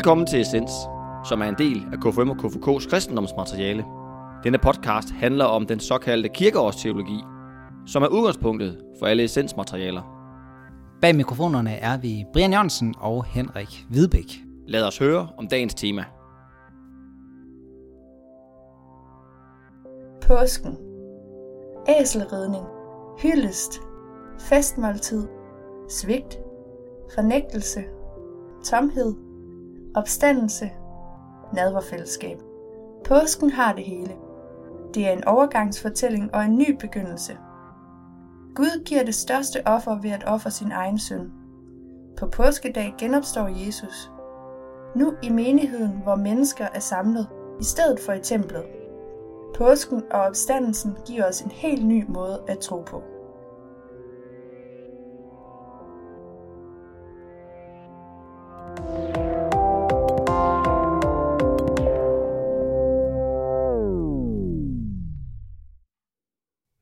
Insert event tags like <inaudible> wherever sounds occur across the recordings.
Velkommen til Essens, som er en del af KFM og KFK's kristendomsmateriale. Denne podcast handler om den såkaldte kirkeårsteologi, som er udgangspunktet for alle essensmaterialer. Bag mikrofonerne er vi Brian Jørgensen og Henrik Hvidbæk. Lad os høre om dagens tema. Påsken. Æselridning. Hyldest. Festmåltid. Svigt. Fornægtelse. Tomhed. Opstandelse. Nadverfællesskab. Påsken har det hele. Det er en overgangsfortælling og en ny begyndelse. Gud giver det største offer ved at ofre sin egen søn. På påskedag genopstår Jesus. Nu i menigheden, hvor mennesker er samlet, i stedet for i templet. Påsken og opstandelsen giver os en helt ny måde at tro på.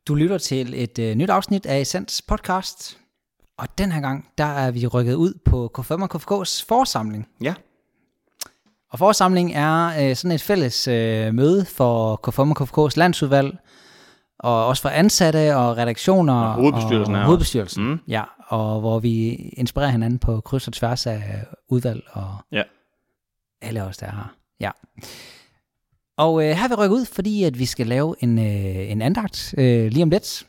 Du lytter til et øh, nyt afsnit af Essens podcast. Og den her gang, der er vi rykket ud på K5 og KFK's forsamling. Ja, Og forsamling er øh, sådan et fælles øh, møde for K5 og KFK's landsudvalg, og også for ansatte og redaktioner. Og hovedbestyrelsen og også. hovedbestyrelsen. Mm. Ja, og hvor vi inspirerer hinanden på kryds og tværs af udvalg og Ja. alle os, der er her. Ja. Og øh, her vil vi rykke ud, fordi at vi skal lave en, øh, en andagt øh, lige om lidt,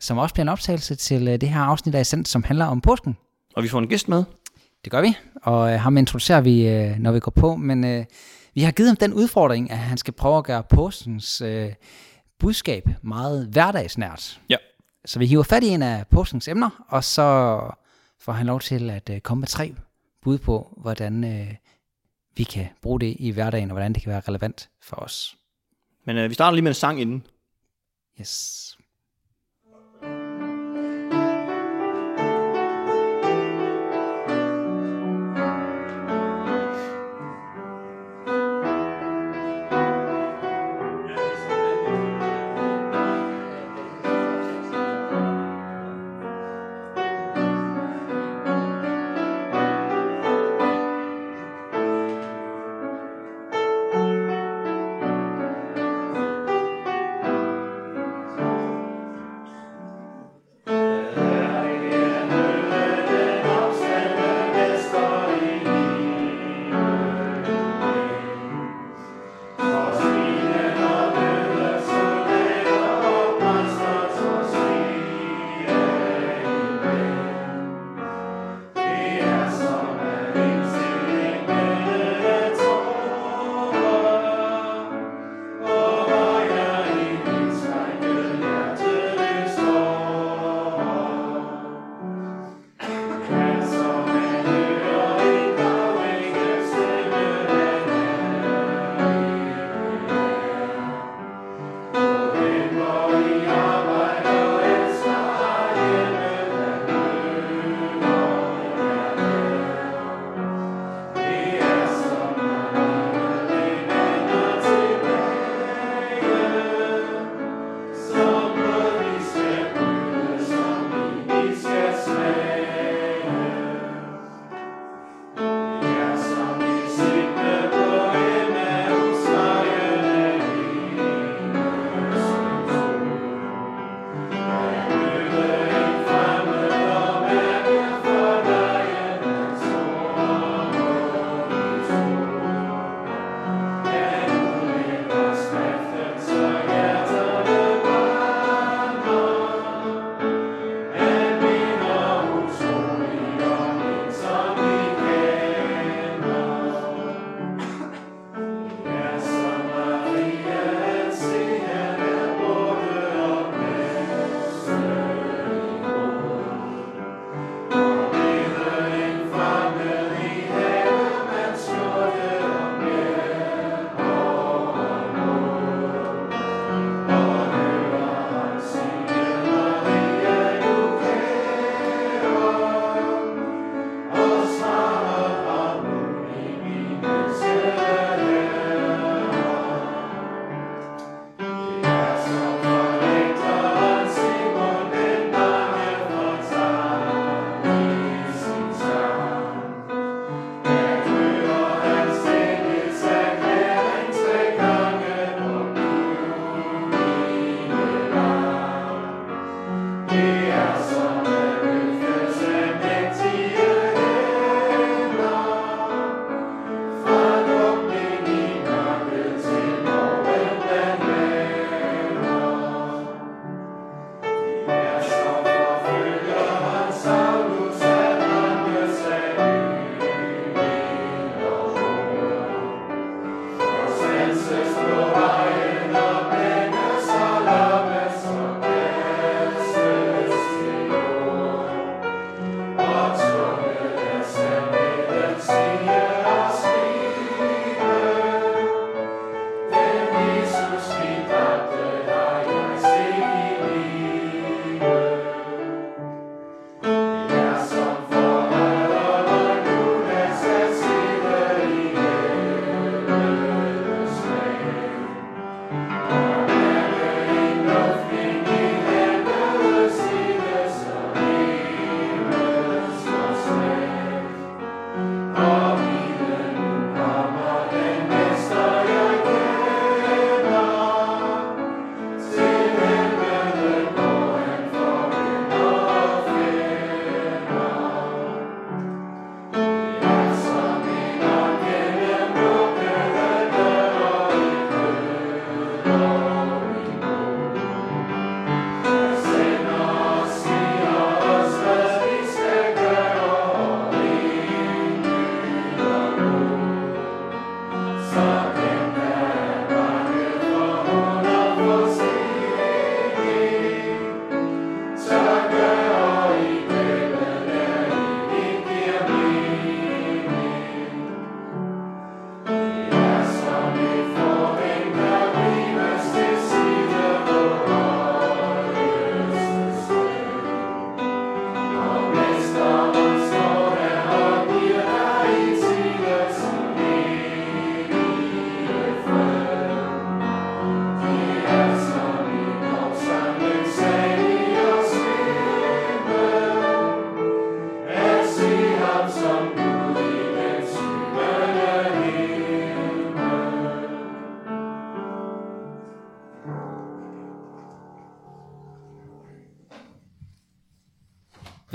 som også bliver en optagelse til øh, det her afsnit af Essens, som handler om påsken. og vi får en gæst med. Det gør vi, og øh, ham introducerer vi, øh, når vi går på, men øh, vi har givet ham den udfordring, at han skal prøve at gøre påskens øh, budskab meget hverdagsnært. Ja. Så vi hiver fat i en af påskens emner, og så får han lov til at øh, komme med tre bud på, hvordan øh, vi kan bruge det i hverdagen, og hvordan det kan være relevant for os. Men øh, vi starter lige med en sang inden. Yes.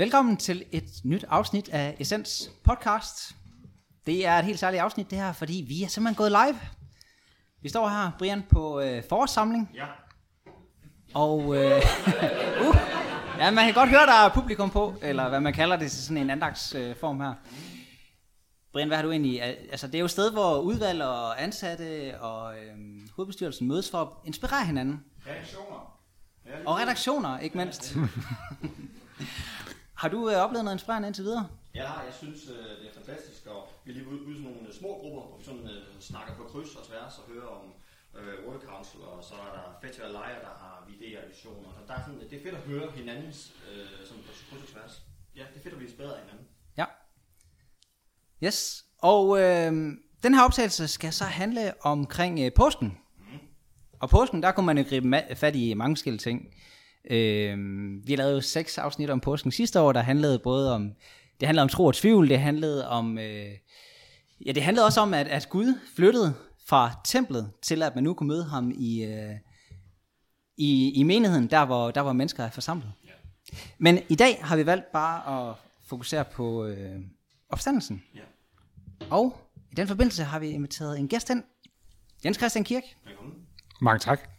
Velkommen til et nyt afsnit af Essens podcast. Det er et helt særligt afsnit det her, fordi vi er simpelthen gået live. Vi står her, Brian, på øh, forårssamling. Ja. Og øh, <laughs> uh, ja, man kan godt høre, der er publikum på, eller hvad man kalder det, sådan en andagsform øh, form her. Brian, hvad har du egentlig... Altså, det er jo et sted, hvor udvalg og ansatte og øh, hovedbestyrelsen mødes for at inspirere hinanden. Reaktioner. Og redaktioner, ikke mindst. <laughs> har du øh, oplevet noget inspirerende indtil videre? Ja, jeg synes, øh, det er fantastisk, og vi er lige ude, ude sådan nogle små grupper, hvor vi sådan, øh, snakker på kryds og tværs og hører om øh, World Council, og så er der Festival Lejer, der har idéer og visioner. Så der er sådan, det er fedt at høre hinandens øh, sådan på kryds og tværs. Ja, det er fedt at blive inspireret af hinanden. Ja. Yes, og øh, den her optagelse skal så handle omkring øh, påsken. Mm. Og påsken, der kunne man jo gribe fat i mange forskellige ting. Øh, vi lavede jo seks afsnit om påsken sidste år, der handlede både om, det handlede om tro og tvivl, det handlede om, øh, ja det handlede også om, at, at Gud flyttede fra templet til, at man nu kunne møde ham i, øh, i, i menigheden, der hvor, der hvor mennesker er forsamlet. Ja. Men i dag har vi valgt bare at fokusere på øh, opstandelsen. Ja. Og i den forbindelse har vi inviteret en gæst ind, Jens Christian Kirk. Velkommen. Mange tak.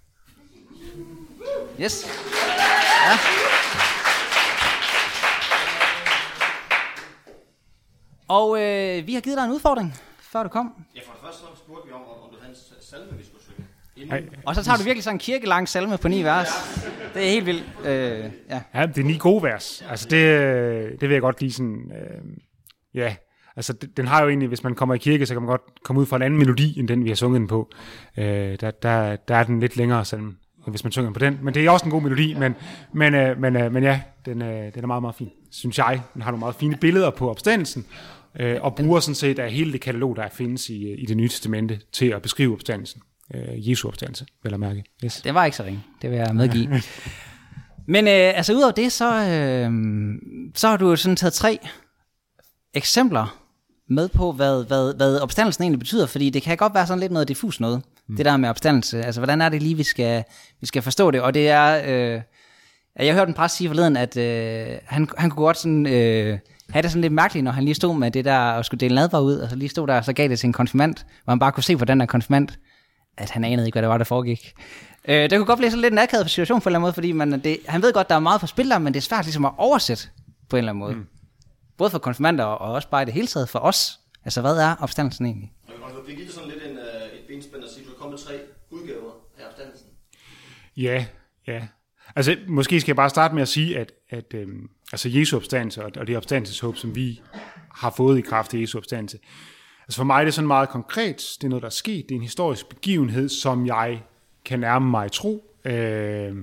Yes. Ja. Og øh, vi har givet dig en udfordring, før du kom. Ja, for det første så spurgte vi om, om du havde en salme, vi skulle synge. Ej. Og så tager du virkelig sådan en kirkelang salme på ni vers. Det er helt vildt. Øh, ja. ja, det er ni gode vers. Altså det, det vil jeg godt lige sådan... Øh, ja, altså den har jo egentlig, hvis man kommer i kirke, så kan man godt komme ud fra en anden melodi, end den vi har sunget den på. Øh, der, der, der er den lidt længere salme hvis man synger på den. Men det er også en god melodi, men, men, øh, men, øh, men ja, den, øh, den er meget, meget fin, synes jeg. Den har nogle meget fine billeder på opstandelsen, øh, og bruger sådan set af hele det katalog, der findes i, i det nye testamente, til at beskrive opstandelsen. Øh, Jesu opstandelse, vel at mærke. Yes. Det var ikke så ringe, det vil jeg medgive. <laughs> men øh, altså udover det, så, øh, så har du sådan taget tre eksempler med på, hvad, hvad, hvad opstandelsen egentlig betyder, fordi det kan godt være sådan lidt noget diffus noget, mm. det der med opstandelse. Altså, hvordan er det lige, vi skal, vi skal forstå det? Og det er, øh, jeg hørte en præst sige forleden, at øh, han, han kunne godt sådan, øh, have det sådan lidt mærkeligt, når han lige stod med det der, og skulle dele nadvar ud, og så lige stod der, og så gav det til en konfirmand, hvor han bare kunne se på den der konfirmand, at han anede ikke, hvad det var, der foregik. Øh, det kunne godt blive sådan lidt en akavet situation på en eller anden måde, fordi man, det, han ved godt, der er meget for spil der, men det er svært ligesom at oversætte på en eller anden måde. Mm. Både for konfirmander og også bare i det hele taget for os. Altså, hvad er opstandelsen egentlig? Det giver sådan lidt en, uh, et benspænd at sige, at der kommer tre udgaver af opstandelsen. Ja, ja. Altså, måske skal jeg bare starte med at sige, at, at øhm, altså Jesu opstandelse og, og det opstandelseshåb, som vi har fået i kraft af Jesu opstandelse, altså for mig er det sådan meget konkret. Det er noget, der er sket. Det er en historisk begivenhed, som jeg kan nærme mig i tro. Øh,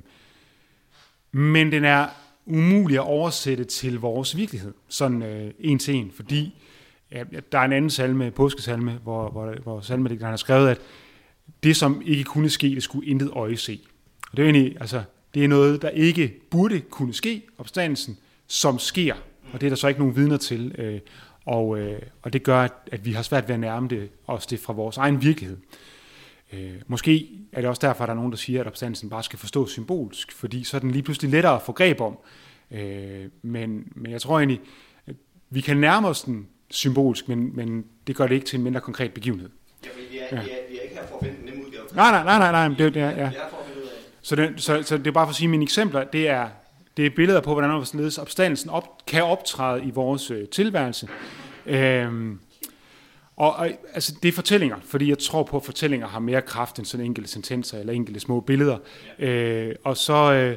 men den er umulig at oversætte til vores virkelighed, sådan øh, en til en, fordi ja, der er en anden salme, påskesalme, hvor, hvor, hvor salmedigteren har skrevet, at det, som ikke kunne ske, det skulle intet øje se. Og det er egentlig, altså, det er noget, der ikke burde kunne ske, opstandelsen, som sker. Og det er der så ikke nogen vidner til. Øh, og, øh, og det gør, at, at vi har svært ved at nærme det, os det fra vores egen virkelighed. Øh, måske er det også derfor, at der er nogen, der siger, at opstandelsen bare skal forstås symbolsk, fordi så er den lige pludselig lettere at få greb om. Øh, men, men jeg tror egentlig, at vi kan nærme os den symbolsk, men, men det gør det ikke til en mindre konkret begivenhed. Ja, vi er, ja. vi er, vi er ikke her for at Nej, nej, nej, nej, nej det, det er, ja. Så det, så, så det er bare for at sige, at mine eksempler, det er, det er billeder på, hvordan opstandelsen op, kan optræde i vores øh, tilværelse. Øhm, og, og altså, det er fortællinger, fordi jeg tror på, at fortællinger har mere kraft end sådan enkelte sentenser eller enkelte små billeder. Ja. Øh, og så... Øh,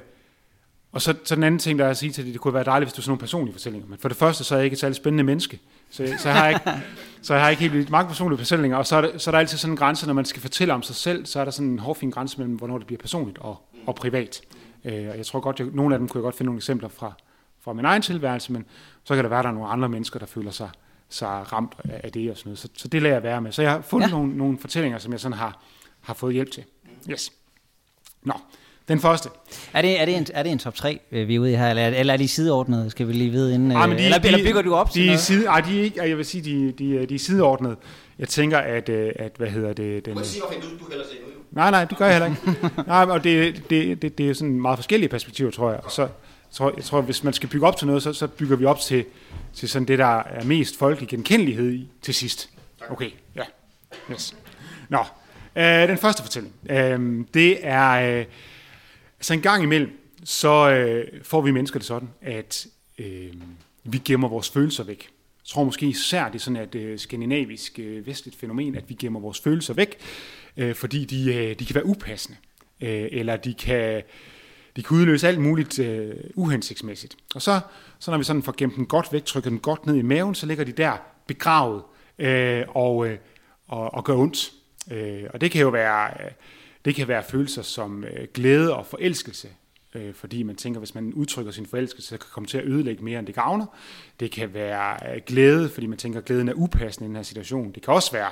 og så, så den anden ting, der er at sige til det, det kunne være dejligt, hvis du sådan nogle personlige fortællinger. Men for det første, så er jeg ikke et særligt spændende menneske. Så, så, jeg, <laughs> har ikke, så jeg har ikke helt vildt mange personlige fortællinger. Og så er, det, så er der altid sådan en grænse, når man skal fortælle om sig selv, så er der sådan en hårfin grænse mellem, hvornår det bliver personligt og, og privat. Øh, og jeg tror godt, jeg, nogle af dem kunne jeg godt finde nogle eksempler fra, fra min egen tilværelse, men så kan der være, at der er nogle andre mennesker, der føler sig, sig ramt af det og sådan noget. Så, så det lader jeg være med. Så jeg har fundet ja. nogle, nogle fortællinger, som jeg sådan har, har fået hjælp til. Yes. Nå, den første. Er det, er det, en, er det en top 3, øh, vi er ude i her, eller, eller er de sideordnede, skal vi lige vide inden? Ej, men de, eller, de, eller bygger du op de, de Side, ej, de er ikke, jeg vil sige, de, de, de er sideordnede. Jeg tænker, at, øh, at hvad hedder det... Den, du må sige, hvorfor du, du heller se Nej, nej, det gør jeg heller ikke. nej, og det, det, det, det er sådan meget forskellige perspektiver, tror jeg. Og så, Jeg tror, jeg tror, hvis man skal bygge op til noget, så, så bygger vi op til, til sådan det, der er mest folkelig genkendelighed i til sidst. Okay, ja. Yes. Nå, øh, den første fortælling, øh, det er, øh, altså en gang imellem, så øh, får vi mennesker det sådan, at øh, vi gemmer vores følelser væk. Jeg tror måske især, det er sådan et øh, skandinavisk øh, vestligt fænomen, at vi gemmer vores følelser væk, øh, fordi de, øh, de kan være upassende, øh, eller de kan, de kan udløse alt muligt øh, uhensigtsmæssigt. Og så, så når vi sådan får gemt dem godt væk, trykker dem godt ned i maven, så ligger de der begravet øh, og, øh, og, og gør ondt. Øh, og det kan jo være, øh, det kan være følelser som øh, glæde og forelskelse, øh, fordi man tænker, hvis man udtrykker sin forelskelse, så kan det komme til at ødelægge mere, end det gavner. Det kan være øh, glæde, fordi man tænker, at glæden er upassende i den her situation. Det kan også være,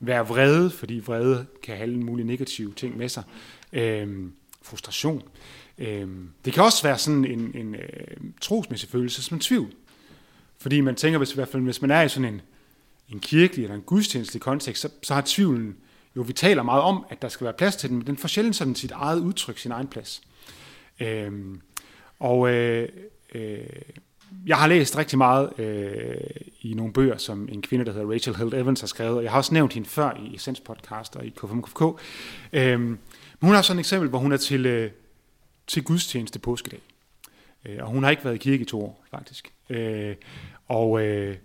være vrede, fordi vrede kan have alle mulige negative ting med sig. Øh, frustration. Øh, det kan også være sådan en, en øh, trosmæssig følelse som en tvivl. Fordi man tænker, hvis, i hvert fald, hvis man er i sådan en, en kirkelig eller en gudstjenestelig kontekst, så, så har tvivlen jo, vi taler meget om, at der skal være plads til den, men den får sjældent sådan sit eget udtryk, sin egen plads. Øh, og øh, øh, jeg har læst rigtig meget øh, i nogle bøger, som en kvinde, der hedder Rachel Held Evans har skrevet, og jeg har også nævnt hende før i Essence Podcast og i KFMKFK. Øh, men hun har sådan et eksempel, hvor hun er til, øh, til gudstjeneste påskedag. Øh, og hun har ikke været i kirke i to år, faktisk. Øh, og, øh,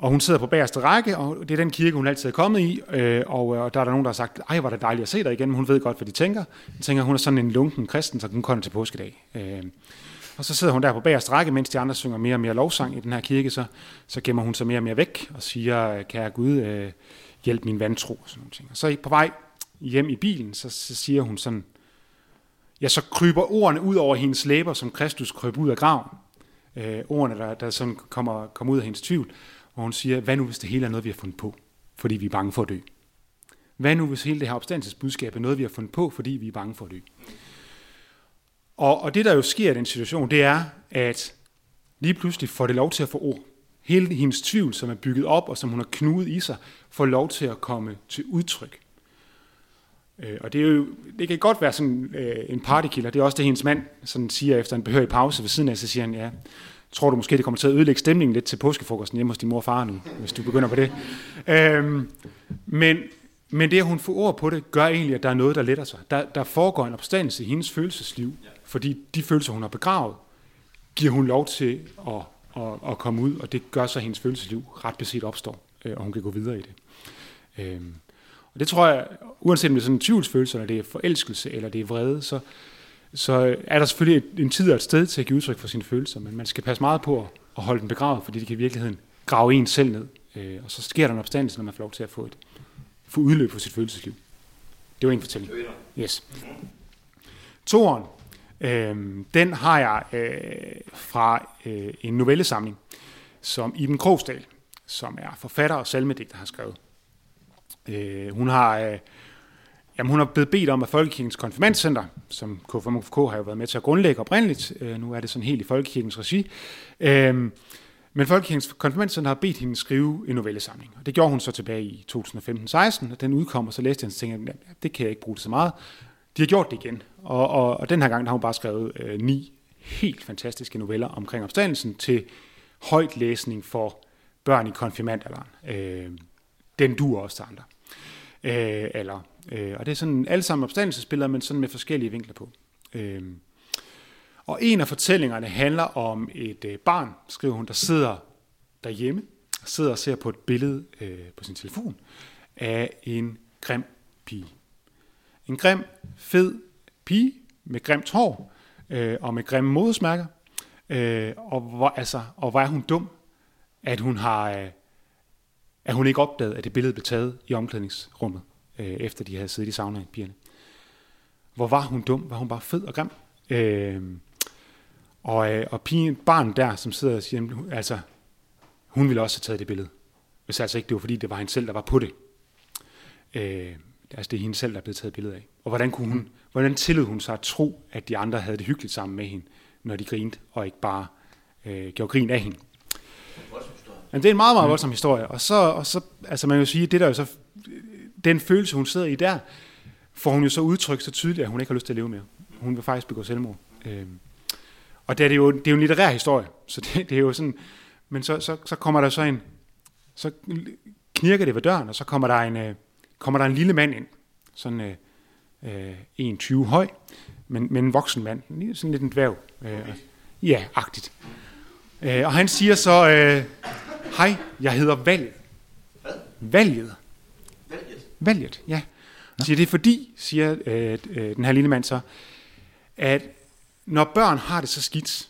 og hun sidder på bagerste række, og det er den kirke, hun altid er kommet i, øh, og, øh, og der er der nogen, der har sagt, ej, var det dejligt at se dig igen, men hun ved godt, hvad de tænker. Hun tænker, hun er sådan en lunken kristen, så hun kommer til påskedag. Øh, og så sidder hun der på bagerste række, mens de andre synger mere og mere lovsang i den her kirke, så, så gemmer hun sig mere og mere væk og siger, kære Gud, øh, hjælp min vantro og sådan nogle ting. Og så på vej hjem i bilen, så, så siger hun sådan, ja, så kryber ordene ud over hendes læber, som Kristus kryb ud af graven. Øh, ordene, der, der sådan kommer, kommer ud af hendes tvivl. Og hun siger, hvad nu hvis det hele er noget, vi har fundet på, fordi vi er bange for at dø? Hvad nu hvis hele det her opstandelsesbudskab er noget, vi har fundet på, fordi vi er bange for at dø? Og, og det, der jo sker i den situation, det er, at lige pludselig får det lov til at få ord. Hele hendes tvivl, som er bygget op, og som hun har knudet i sig, får lov til at komme til udtryk. Øh, og det, er jo, det kan godt være sådan øh, en partykiller. Det er også det, hendes mand sådan siger efter en behørig pause ved siden af, så siger han, ja, tror du måske, det kommer til at ødelægge stemningen lidt til påskefrokosten hjemme hos din mor og far nu, hvis du begynder på det. Øhm, men, men det, at hun får ord på det, gør egentlig, at der er noget, der letter sig. Der, der foregår en opstandelse i hendes følelsesliv, fordi de følelser, hun har begravet, giver hun lov til at, at, at komme ud, og det gør så, at hendes følelsesliv ret beset opstår, øh, og hun kan gå videre i det. Øhm, og det tror jeg, uanset om det er sådan en tvivlsfølelse, eller det er forelskelse, eller det er vrede, så, så er der selvfølgelig en tid og et sted til at give udtryk for sine følelser, men man skal passe meget på at holde den begravet, fordi det kan i virkeligheden grave en selv ned. Øh, og så sker der en opstandelse, når man får lov til at få et få udløb på sit følelsesliv. Det var en fortælling. Yes. Toren, øh, den har jeg øh, fra øh, en novellesamling, som Iben Krogsdal, som er forfatter og salmedigter, har skrevet. Øh, hun har... Øh, Jamen, hun har blevet bedt om, at Folkekirkens konfirmandcenter, som KFMK har jo været med til at grundlægge oprindeligt, øh, nu er det sådan helt i Folkekirkens regi, øh, men Folkekirkens konfirmandcenter har bedt hende skrive en novellesamling, og det gjorde hun så tilbage i 2015-16, og den udkom, og så læste jeg og tænkte, at det kan jeg ikke bruge det så meget. De har gjort det igen, og, og, og den her gang har hun bare skrevet øh, ni helt fantastiske noveller omkring opstandelsen til højt læsning for børn i konfirmandalderen. Øh, den duer også til andre. Øh, eller Øh, og det er sådan alle sammen opstandelsesbilleder, men sådan med forskellige vinkler på. Øh, og en af fortællingerne handler om et øh, barn, skriver hun, der sidder derhjemme, sidder og ser på et billede øh, på sin telefon af en grim pige. En grim, fed pige med grimt hår øh, og med grimme modersmærker. Øh, og, hvor, altså, og hvor er hun dum, at hun har øh, at hun ikke opdagede, at det billede blev taget i omklædningsrummet øh, efter de havde siddet i saunaen, pigerne. Hvor var hun dum? Var hun bare fed og grim? Øh, og, øh, og pigen, barn der, som sidder og siger, altså, hun ville også have taget det billede. Hvis altså ikke det var, fordi det var hende selv, der var på det. Øh, altså det er hende selv, der er blevet taget billede af. Og hvordan, kunne hun, hvordan tillod hun sig at tro, at de andre havde det hyggeligt sammen med hende, når de grinte, og ikke bare øh, gjorde grin af hende. Men det er en meget, meget voldsom historie. Og så, og så altså man kan jo sige, det der jo så den følelse, hun sidder i der, får hun jo så udtrykt så tydeligt, at hun ikke har lyst til at leve mere. Hun vil faktisk begå selvmord. Øh, og det er, jo, det er jo en litterær historie, så det, det er jo sådan, men så, så, så kommer der så en, så knirker det ved døren, og så kommer der en, øh, kommer der en lille mand ind, sådan øh, øh, 1,20 høj, men, men en voksen mand, sådan lidt en dværg. Øh, ja, agtigt. Øh, og han siger så, øh, hej, jeg hedder Valget. Valget. Valget. Ja. Og siger, det er fordi, siger øh, øh, den her lille mand så, at når børn har det så skidt,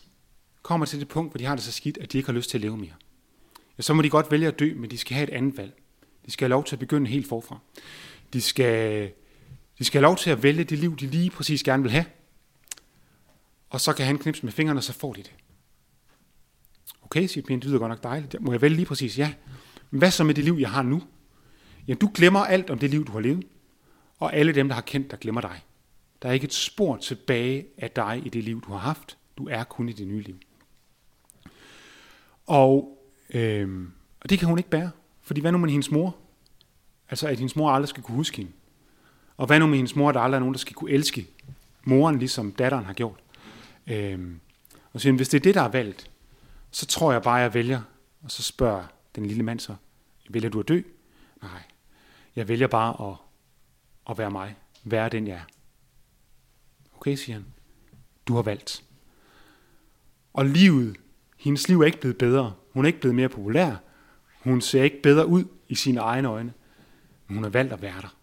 kommer til det punkt, hvor de har det så skidt, at de ikke har lyst til at leve mere, ja, så må de godt vælge at dø, men de skal have et andet valg. De skal have lov til at begynde helt forfra. De skal, de skal have lov til at vælge det liv, de lige præcis gerne vil have. Og så kan han knipse med fingrene, og så får de det. Okay, siger pigen, det lyder godt nok dejligt. Må jeg vælge lige præcis? Ja. Men hvad så med det liv, jeg har nu? Jamen, du glemmer alt om det liv, du har levet. Og alle dem, der har kendt dig, glemmer dig. Der er ikke et spor tilbage af dig i det liv, du har haft. Du er kun i det nye liv. Og, øhm, og det kan hun ikke bære. Fordi hvad nu med hendes mor? Altså, at hendes mor aldrig skal kunne huske hende. Og hvad nu med hendes mor, at der aldrig er nogen, der skal kunne elske moren, ligesom datteren har gjort? Øhm, og siger, hvis det er det, der er valgt, så tror jeg bare, jeg vælger. Og så spørger den lille mand så, vælger du at dø? Nej, jeg vælger bare at, at være mig. Være den, jeg er. Okay, siger han. Du har valgt. Og livet, hendes liv er ikke blevet bedre. Hun er ikke blevet mere populær. Hun ser ikke bedre ud i sine egne øjne. Men hun har valgt at være der.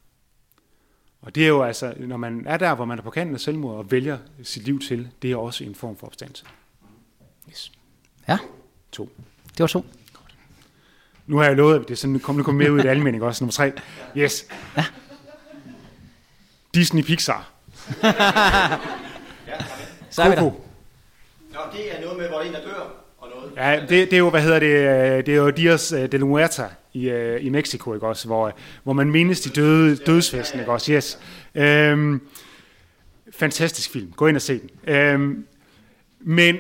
Og det er jo altså, når man er der, hvor man er på kanten af selvmord og vælger sit liv til, det er også en form for opstandelse. Yes. Ja, To. det var to. Nu har jeg lovet, at det er sådan, nu kommer kom mere ud i det almindelige også. Nummer tre. Yes. Ja. Disney Pixar. <laughs> Så er vi der. Nå, det er noget med, hvor en der dør og noget. Ja, det, det er jo, hvad hedder det, øh, det er jo Dias øh, de la Muerta i, øh, i Mexico, ikke også, hvor, hvor man mindes de døde dødsfesten, ikke også, yes. Øhm, fantastisk film, gå ind og se den. Øhm, men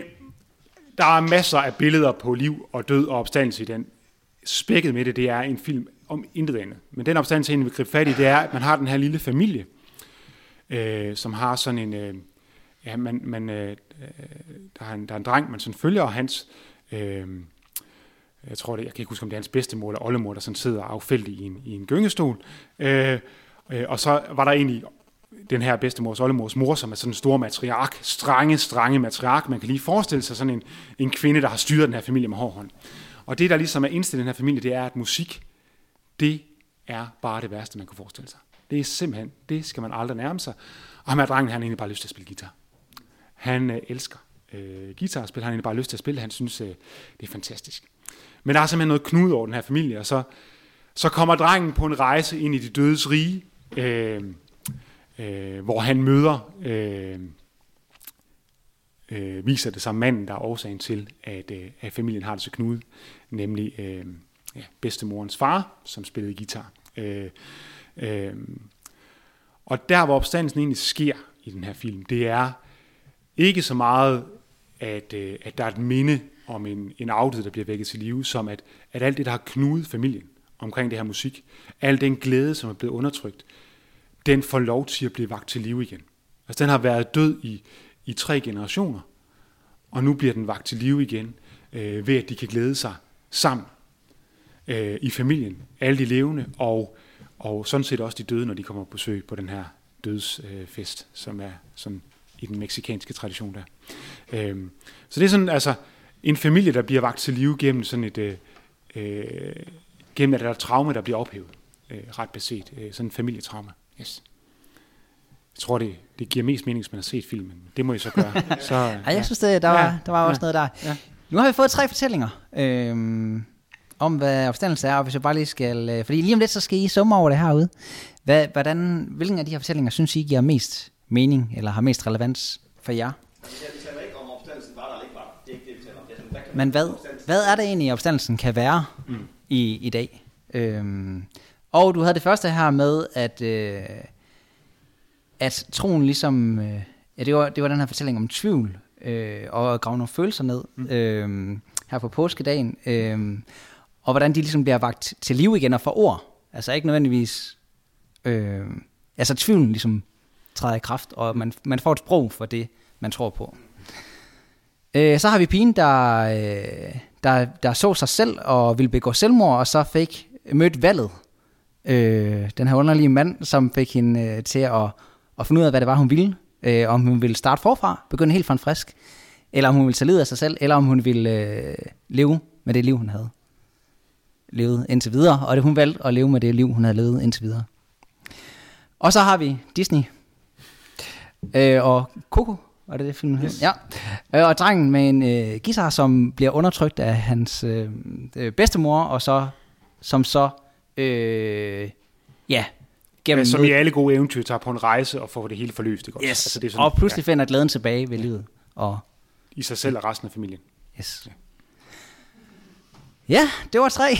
der er masser af billeder på liv og død og opstandelse i den. Spækket med det, det er en film om intet andet. Men den opstandelse, jeg vil gribe fat i, det er, at man har den her lille familie, øh, som har sådan en, øh, ja, man, man, øh, øh, der, er en, der er en dreng, man sådan følger, og hans, øh, jeg tror det, jeg kan ikke huske, om det er hans bedstemor eller oldemor, der sådan sidder affældig i en, i en gyngestol. Øh, øh, og så var der egentlig den her bedstemors oldemors mor, som er sådan en stor matriark, strenge, strenge matriark. Man kan lige forestille sig sådan en, en kvinde, der har styret den her familie med hård hånd. Og det, der ligesom er indstillet i den her familie, det er, at musik, det er bare det værste, man kan forestille sig. Det er simpelthen, det skal man aldrig nærme sig. Og ham her drengen, han har egentlig bare lyst til at spille guitar. Han øh, elsker øh, guitarspil, han har egentlig bare lyst til at spille, han synes, øh, det er fantastisk. Men der er simpelthen noget knude over den her familie, og så, så kommer drengen på en rejse ind i de dødes rige, øh, øh, hvor han møder, øh, øh, viser det sig manden, der er årsagen til, at, øh, at familien har det så knude, nemlig øh, ja, bedstemorens far, som spillede guitar. Øh, øh, og der, hvor opstandelsen egentlig sker i den her film, det er ikke så meget, at, øh, at der er et minde om en, en afdød, der bliver vækket til live, som at, at alt det, der har knudet familien omkring det her musik, al den glæde, som er blevet undertrykt, den får lov til at blive vagt til live igen. Altså den har været død i, i tre generationer, og nu bliver den vagt til live igen, øh, ved at de kan glæde sig sammen øh, i familien, alle de levende, og, og sådan set også de døde, når de kommer på besøg på den her dødsfest, øh, som er sådan i den meksikanske tradition der. Øh, så det er sådan, altså, en familie, der bliver vagt til live gennem sådan et, øh, øh, gennem at der er traume, der bliver ophævet, øh, ret beset, øh, sådan en familietrauma. Yes. Jeg tror, det, det giver mest mening, hvis man har set filmen. Det må I så gøre. <laughs> Så, Ja, jeg synes, det, der var, Ja, der var også ja, noget der. ja. Nu har vi fået tre fortællinger øhm, om, hvad opstandelse er, og hvis jeg bare lige skal... Øh, fordi lige om lidt, så skal I summe over det herude. Hvad, hvordan, hvilken af de her fortællinger synes I giver mest mening, eller har mest relevans for jer? Men hvad, hvad er det egentlig, opstandelsen kan være mm. i, i dag? Øhm, og du havde det første her med, at, øh, at troen ligesom... Øh, ja, det var, det var den her fortælling om tvivl, øh, og grave nogle følelser ned mm. øh, her på påskedagen. Øh, og hvordan de ligesom bliver vagt til liv igen og får ord. Altså ikke nødvendigvis... Øh, altså tvivlen ligesom træder i kraft, og man, man får et sprog for det, man tror på. Øh, så har vi pigen, der, øh, der, der så sig selv og ville begå selvmord, og så fik mødt valget. Øh, den her underlige mand, som fik hende øh, til at, at finde ud af, hvad det var, hun ville. Øh, om hun ville starte forfra, begynde helt fra en frisk, eller om hun ville tage livet af sig selv, eller om hun ville øh, leve med det liv, hun havde levet indtil videre. Og det hun valgte at leve med det liv, hun havde levet indtil videre. Og så har vi Disney øh, og Coco, var det det film yes. Ja. Øh, og drengen med en øh, guitar, som bliver undertrykt af hans øh, øh, bedstemor, og så som så øh, ja, gennem... Ja, som i alle gode eventyr tager på en rejse og får det hele forløst. Ikke? Yes. Altså, det er sådan, og pludselig ja. finder glæden tilbage ved livet. Og... I sig selv og resten af familien. Yes. Ja, ja det var tre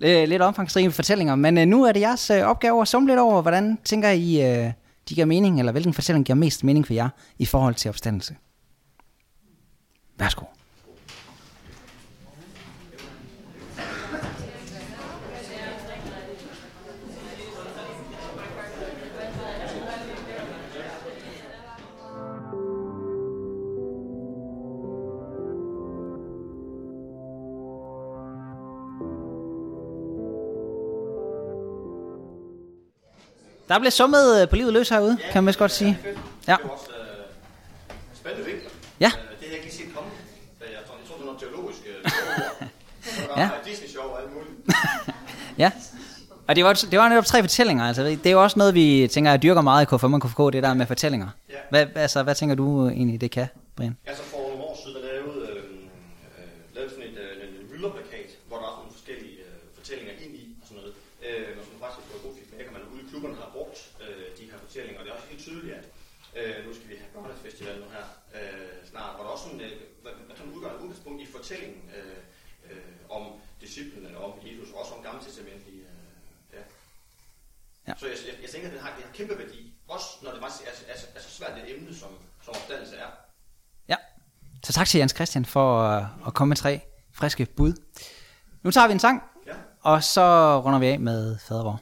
<laughs> lidt omfangsrige fortællinger, men øh, nu er det jeres øh, opgave at summe lidt over, hvordan tænker I, øh, de giver mening, eller hvilken fortælling giver mest mening for jer i forhold til opstandelse. Værsgo. Der bliver summet øh, på livet løs herude, ja, kan man godt sige. Ja. Det er også uh, spændende vinkler. Ja. Uh, det har jeg ikke lige set komme. Jeg tror, jeg tror det er noget teologisk. Uh, <laughs> ja. Disney-show og alt muligt. <laughs> ja. Og det var, det var netop tre fortællinger. Altså, det er jo også noget, vi tænker, jeg dyrker meget i KFM og KFK, det der med fortællinger. Ja. Hvad, altså, hvad tænker du egentlig, det kan, Brian? Altså, for nogle år siden, der lavede, øh, øh, lavede sådan et, øh, en mylderplakat, hvor der var nogle forskellige øh, fortællinger ind i, og sådan noget. Øh, og som faktisk var god feedback, at man ude i klubberne har brugt øh, de her fortællinger. Og det er også helt tydeligt, at øh, nu skal vi have Børnefestival nu her øh, snart, hvor der også sådan, øh, hvad, hvad kan man udgøre et udgangspunkt i fortællingen øh, øh, om disciplen, eller om Jesus, og også om gammeltestamentlige øh, ja. Ja. Så jeg, jeg, jeg tænker, at det har, har kæmpe værdi, også når det er, er, er, er så svært et emne, som, som opdannelse er. Ja, så tak til Jens Christian for uh, at komme med tre friske bud. Nu tager vi en sang, ja. og så runder vi af med Fadervor.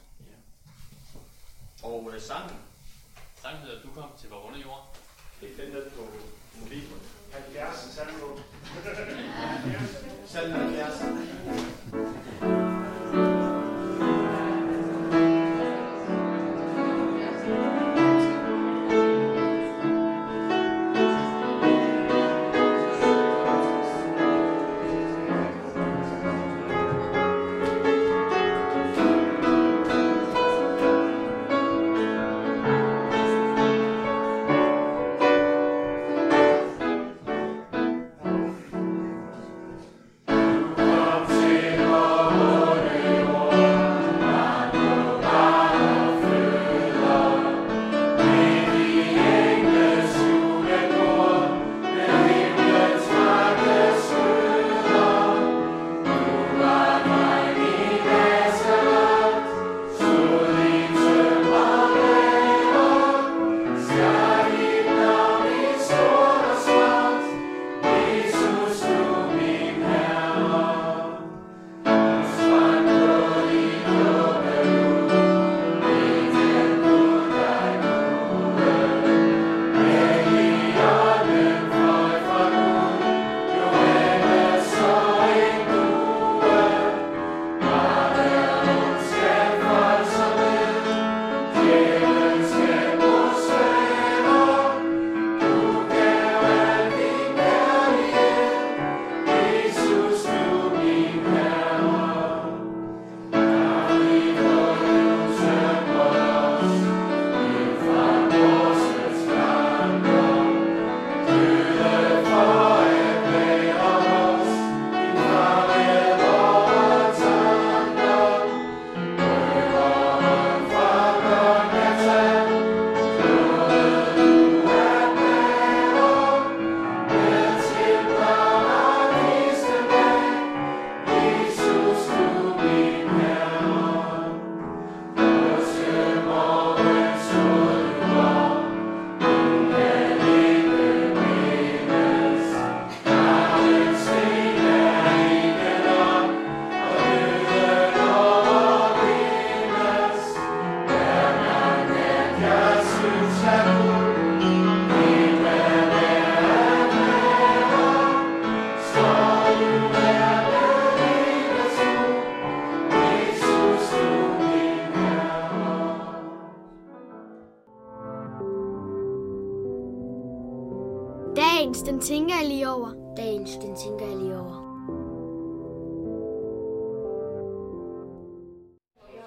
Dagens, den tænker jeg lige over. Dagens, den tænker jeg lige over.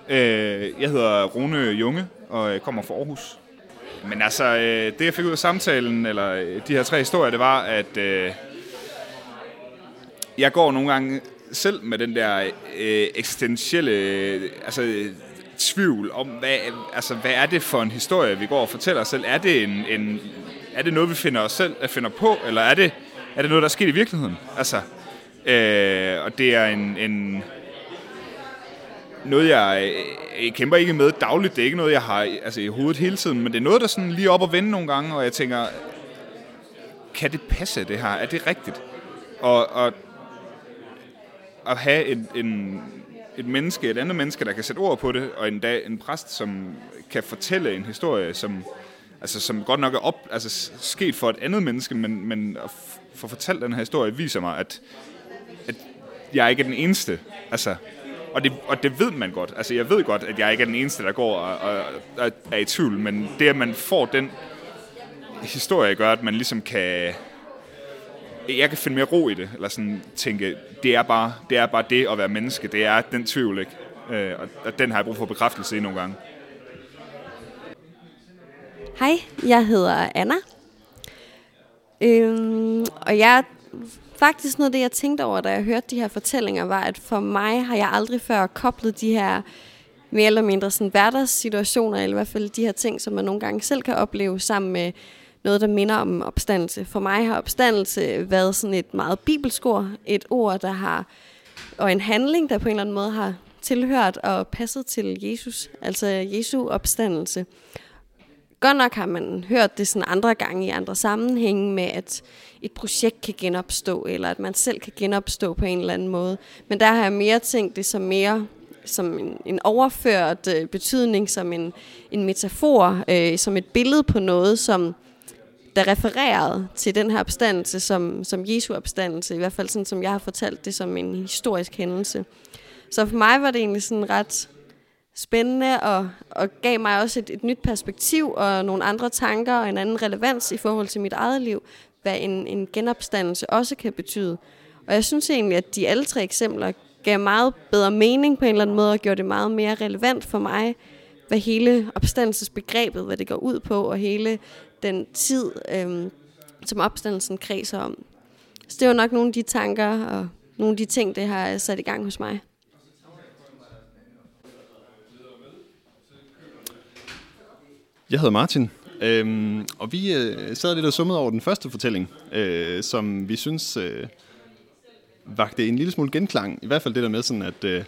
Øh, jeg hedder Rune Junge, og jeg kommer fra Aarhus. Men altså, øh, det jeg fik ud af samtalen, eller øh, de her tre historier, det var, at øh, jeg går nogle gange selv med den der øh, eksistentielle øh, altså, tvivl om, hvad, altså, hvad er det for en historie, vi går og fortæller os selv? Er det, en, en, er det noget, vi finder os selv at finder på, eller er det, er det noget, der er sket i virkeligheden? Altså, øh, og det er en, en noget, jeg, øh, jeg kæmper ikke med dagligt. Det er ikke noget, jeg har altså, i hovedet hele tiden, men det er noget, der sådan lige op og vende nogle gange, og jeg tænker, kan det passe, det her? Er det rigtigt? Og, og at have en, en, et menneske, et andet menneske, der kan sætte ord på det, og en dag en præst, som kan fortælle en historie, som, altså, som godt nok er op, altså, sket for et andet menneske, men, men at få fortalt den her historie, viser mig, at, at jeg ikke er den eneste. Altså, og det, og det ved man godt. Altså, jeg ved godt, at jeg ikke er den eneste, der går og, og, og er i tvivl, men det, at man får den historie, gør, at man ligesom kan... Jeg kan finde mere ro i det, eller sådan tænke, det er bare det, er bare det at være menneske, det er den tvivl, ikke? Øh, og, og den har jeg brug for bekræftelse i nogle gange. Hej, jeg hedder Anna. Øhm, og jeg faktisk noget af det, jeg tænkte over, da jeg hørte de her fortællinger, var, at for mig har jeg aldrig før koblet de her mere eller mindre sådan hverdagssituationer, eller i hvert fald de her ting, som man nogle gange selv kan opleve sammen med noget, der minder om opstandelse. For mig har opstandelse været sådan et meget bibelsk ord, et ord, der har, og en handling, der på en eller anden måde har tilhørt og passet til Jesus, altså Jesu opstandelse. Godt nok har man hørt det sådan andre gange i andre sammenhænge med, at et projekt kan genopstå, eller at man selv kan genopstå på en eller anden måde. Men der har jeg mere tænkt det som mere som en, en overført øh, betydning, som en, en metafor, øh, som et billede på noget, som der refererede til den her opstandelse som, som Jesu opstandelse, i hvert fald sådan, som jeg har fortalt det som en historisk hændelse. Så for mig var det egentlig sådan ret spændende og, og gav mig også et, et nyt perspektiv og nogle andre tanker og en anden relevans i forhold til mit eget liv, hvad en, en genopstandelse også kan betyde. Og jeg synes egentlig, at de alle tre eksempler gav meget bedre mening på en eller anden måde og gjorde det meget mere relevant for mig, hvad hele opstandelsesbegrebet, hvad det går ud på, og hele den tid, øhm, som opstandelsen kredser om. Så det var nok nogle af de tanker og nogle af de ting, det har sat i gang hos mig. Jeg hedder Martin, øhm, og vi øh, sad lidt og summede over den første fortælling, øh, som vi synes øh, vagte en lille smule genklang. I hvert fald det der med sådan, at øh,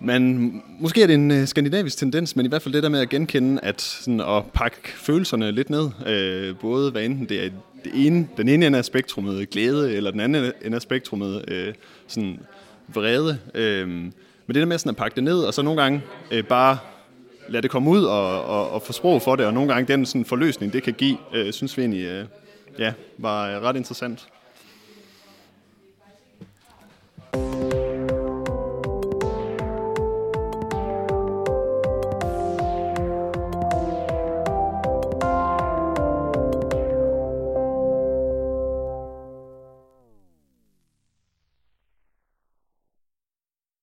man, måske er det en øh, skandinavisk tendens, men i hvert fald det der med at genkende, at sådan at pakke følelserne lidt ned, øh, både hvad enten det er det ene, den ene ende af spektrummet glæde, eller den anden ende af spektrummet øh, sådan vrede. Øh, men det der med sådan at pakke det ned, og så nogle gange øh, bare lade det komme ud og, og, og få sprog for det, og nogle gange den sådan forløsning, det kan give, øh, synes vi egentlig øh, ja, var øh, ret interessant.